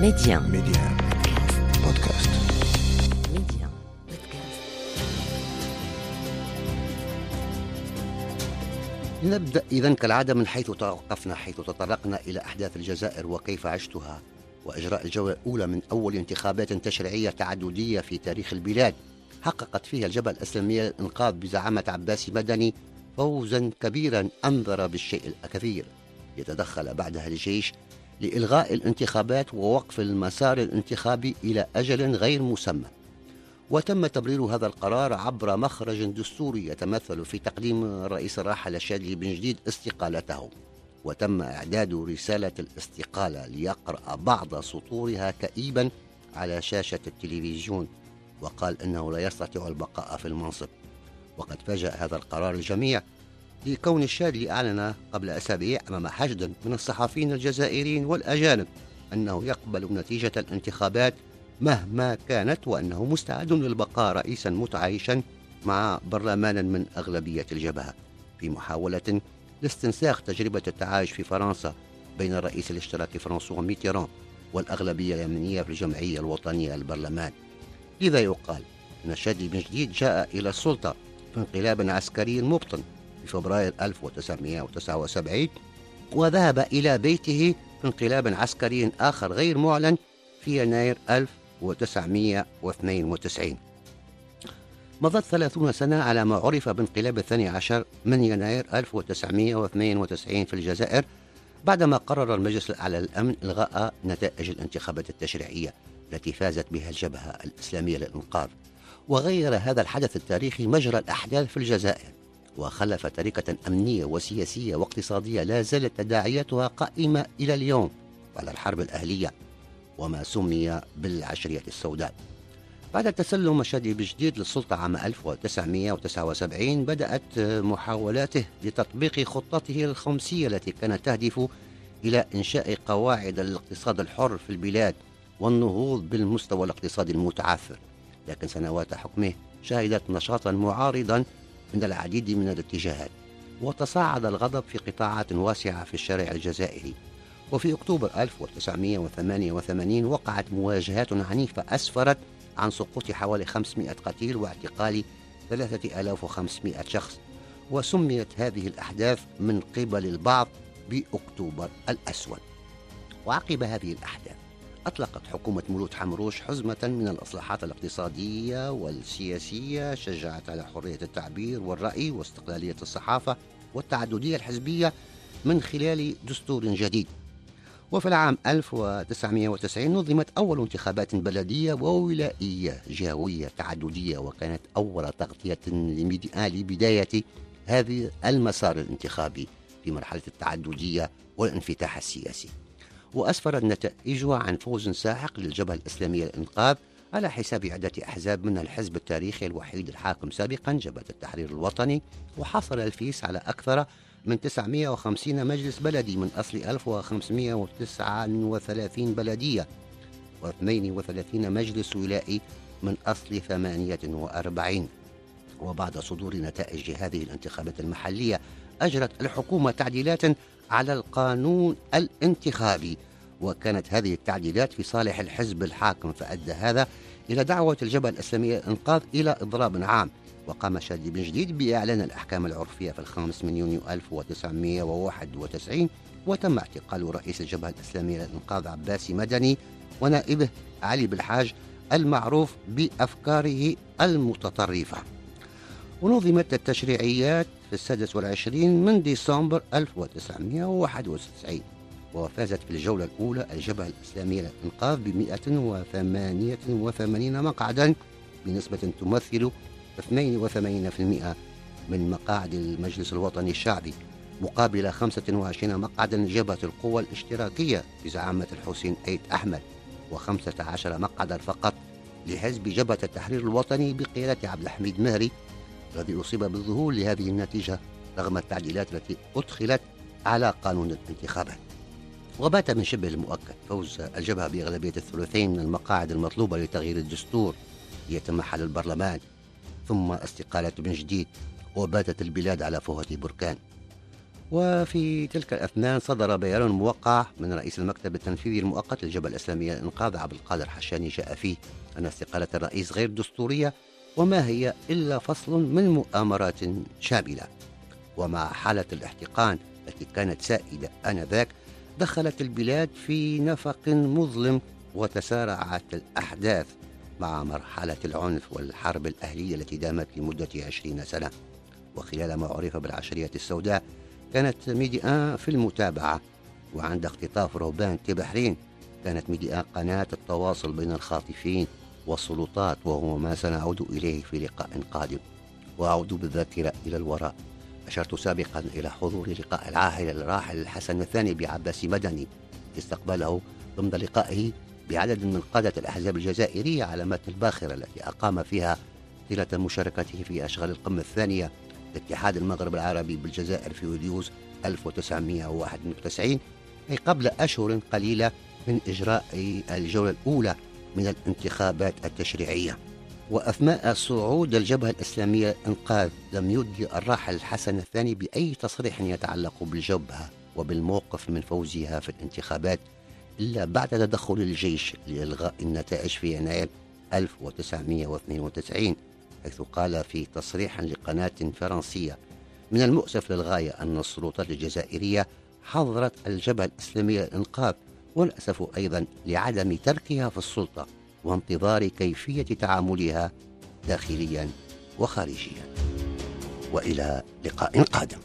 Medi1 Medi1 بودكاست Medi1 بودكاست نبدأ إذا كالعادة من حيث توقفنا حيث تطرقنا إلى أحداث الجزائر وكيف عشتها وإجراء الجولة الأولى من أول انتخابات تشريعية تعددية في تاريخ البلاد. حققت فيها الجبهة الإسلامية للإنقاذ بزعامة عباس مدني فوزا كبيرا أنذر بالشيء الكثير. يتدخل بعدها الجيش لإلغاء الانتخابات ووقف المسار الانتخابي إلى أجل غير مسمى. وتم تبرير هذا القرار عبر مخرج دستوري يتمثل في تقديم الرئيس الراحل الشاذلي بن جديد استقالته. وتم إعداد رسالة الاستقالة ليقرأ بعض سطورها كئيبا على شاشة التلفزيون وقال أنه لا يستطيع البقاء في المنصب. وقد فاجأ هذا القرار الجميع لكون الشاذلي أعلن قبل أسابيع أمام حشد من الصحفيين الجزائريين والأجانب أنه يقبل نتيجة الانتخابات مهما كانت وأنه مستعد للبقاء رئيسا متعايشا مع برلمان من أغلبية الجبهة. في محاولة لاستنساخ تجربة التعايش في فرنسا بين الرئيس الاشتراكي فرانسوا ميتيران والأغلبية اليمنية في الجمعية الوطنية للبرلمان لذا يقال أن الشادي بن جديد جاء إلى السلطة في انقلاب عسكري مبطن في فبراير 1979 وذهب إلى بيته في انقلاب عسكري آخر غير معلن في يناير 1992 مضت ثلاثون سنة على ما عرف بانقلاب الثاني عشر من يناير 1992 في الجزائر بعدما قرر المجلس الأعلى للأمن إلغاء نتائج الانتخابات التشريعية التي فازت بها الجبهة الإسلامية للإنقاذ وغير هذا الحدث التاريخي مجرى الأحداث في الجزائر. وخلف طريقة أمنية وسياسية واقتصادية لا زالت تداعياتها قائمة إلى اليوم على الحرب الأهلية وما سمي بالعشرية السوداء. بعد تسلم شادي بجديد للسلطة عام 1979 بدأت محاولاته لتطبيق خطته الخمسية التي كانت تهدف إلى إنشاء قواعد الاقتصاد الحر في البلاد والنهوض بالمستوى الاقتصادي المتعثر لكن سنوات حكمه شهدت نشاطا معارضا من العديد من الاتجاهات وتصاعد الغضب في قطاعات واسعة في الشارع الجزائري. وفي أكتوبر 1988 وقعت مواجهات عنيفة أسفرت عن سقوط حوالي 500 قتيل واعتقال 3500 شخص. وسميت هذه الأحداث من قبل البعض بأكتوبر الأسود. وعقب هذه الأحداث أطلقت حكومة مولود حمروش حزمة من الإصلاحات الاقتصادية والسياسية شجعت على حرية التعبير والرأي واستقلالية الصحافة والتعددية الحزبية من خلال دستور جديد. وفي العام 1990 نظمت أول انتخابات بلدية وولائية جهوية تعددية وكانت أول تغطية لبداية هذا المسار الانتخابي في مرحلة التعددية والانفتاح السياسي. وأسفرت نتائجها عن فوز ساحق للجبهة الإسلامية للإنقاذ على حساب عدة أحزاب منها الحزب التاريخي الوحيد الحاكم سابقا جبهة التحرير الوطني وحصل الفيس على أكثر من 950 مجلس بلدي من أصل 1539 بلدية و32 مجلس ولائي من أصل 48 وبعد صدور نتائج هذه الانتخابات المحلية أجرت الحكومة تعديلات على القانون الانتخابي وكانت هذه التعديلات في صالح الحزب الحاكم فأدى هذا إلى دعوة الجبهة الإسلامية الإنقاذ إلى إضراب عام. وقام شادي بن جديد بإعلان الأحكام العرفية في الخامس من يونيو 1991 وتم اعتقال رئيس الجبهة الإسلامية للإنقاذ عباسي مدني ونائبه علي بالحاج المعروف بأفكاره المتطرفة. ونظمت التشريعيات السادس والعشرين من ديسمبر 1991 وفازت في الجولة الأولى الجبهة الإسلامية للإنقاذ ب 188 مقعدا بنسبة تمثل 82% من مقاعد المجلس الوطني الشعبي مقابل 25 مقعدا لجبهة القوى الاشتراكية بزعامة الحسين أيد أحمد و15 مقعدا فقط لحزب جبهة التحرير الوطني بقيادة عبد الحميد مهري الذي أصيب بالظهور لهذه النتيجة رغم التعديلات التي أدخلت على قانون الانتخابات. وبات من شبه المؤكد فوز الجبهة بأغلبية الثلثين من المقاعد المطلوبة لتغيير الدستور ليتمحل البرلمان ثم استقالة بن جديد وباتت البلاد على فوهة بركان. وفي تلك الأثناء صدر بيان موقع من رئيس المكتب التنفيذي المؤقت للجبهة الإسلامية للإنقاذ عبد القادر حشاني جاء فيه أن استقالة الرئيس غير دستورية وما هي إلا فصل من مؤامرات شاملة. ومع حالة الاحتقان التي كانت سائدة آنذاك دخلت البلاد في نفق مظلم وتسارعت الأحداث مع مرحلة العنف والحرب الأهلية التي دامت لمدة عشرين سنة. وخلال ما عرف بالعشرية السوداء كانت ميديا في المتابعة. وعند اختطاف رهبان تبحرين كانت ميديا قناة التواصل بين الخاطفين والسلطات وهو ما سنعود إليه في لقاء قادم. وأعود بالذاكرة إلى الوراء. أشرت سابقا إلى حضور لقاء العاهل الراحل الحسن الثاني بعباس مدني. استقبله ضمن لقائه بعدد من قادة الأحزاب الجزائرية على متن الباخرة التي أقام فيها طيلة مشاركته في أشغال القمة الثانية لاتحاد المغرب العربي بالجزائر في يوليوز 1991 أي قبل أشهر قليلة من إجراء الجولة الأولى من الانتخابات التشريعية. وأثناء صعود الجبهة الإسلامية إنقاذ لم يدلي الراحل حسن الثاني بأي تصريح يتعلق بالجبهة وبالموقف من فوزها في الانتخابات إلا بعد تدخل الجيش لإلغاء النتائج في يناير 1992 حيث قال في تصريح لقناة فرنسية من المؤسف للغاية أن السلطات الجزائرية حظرت الجبهة الإسلامية للإنقاذ والأسف أيضا لعدم تركها في السلطة وانتظار كيفية تعاملها داخليا وخارجيا. وإلى لقاء قادم.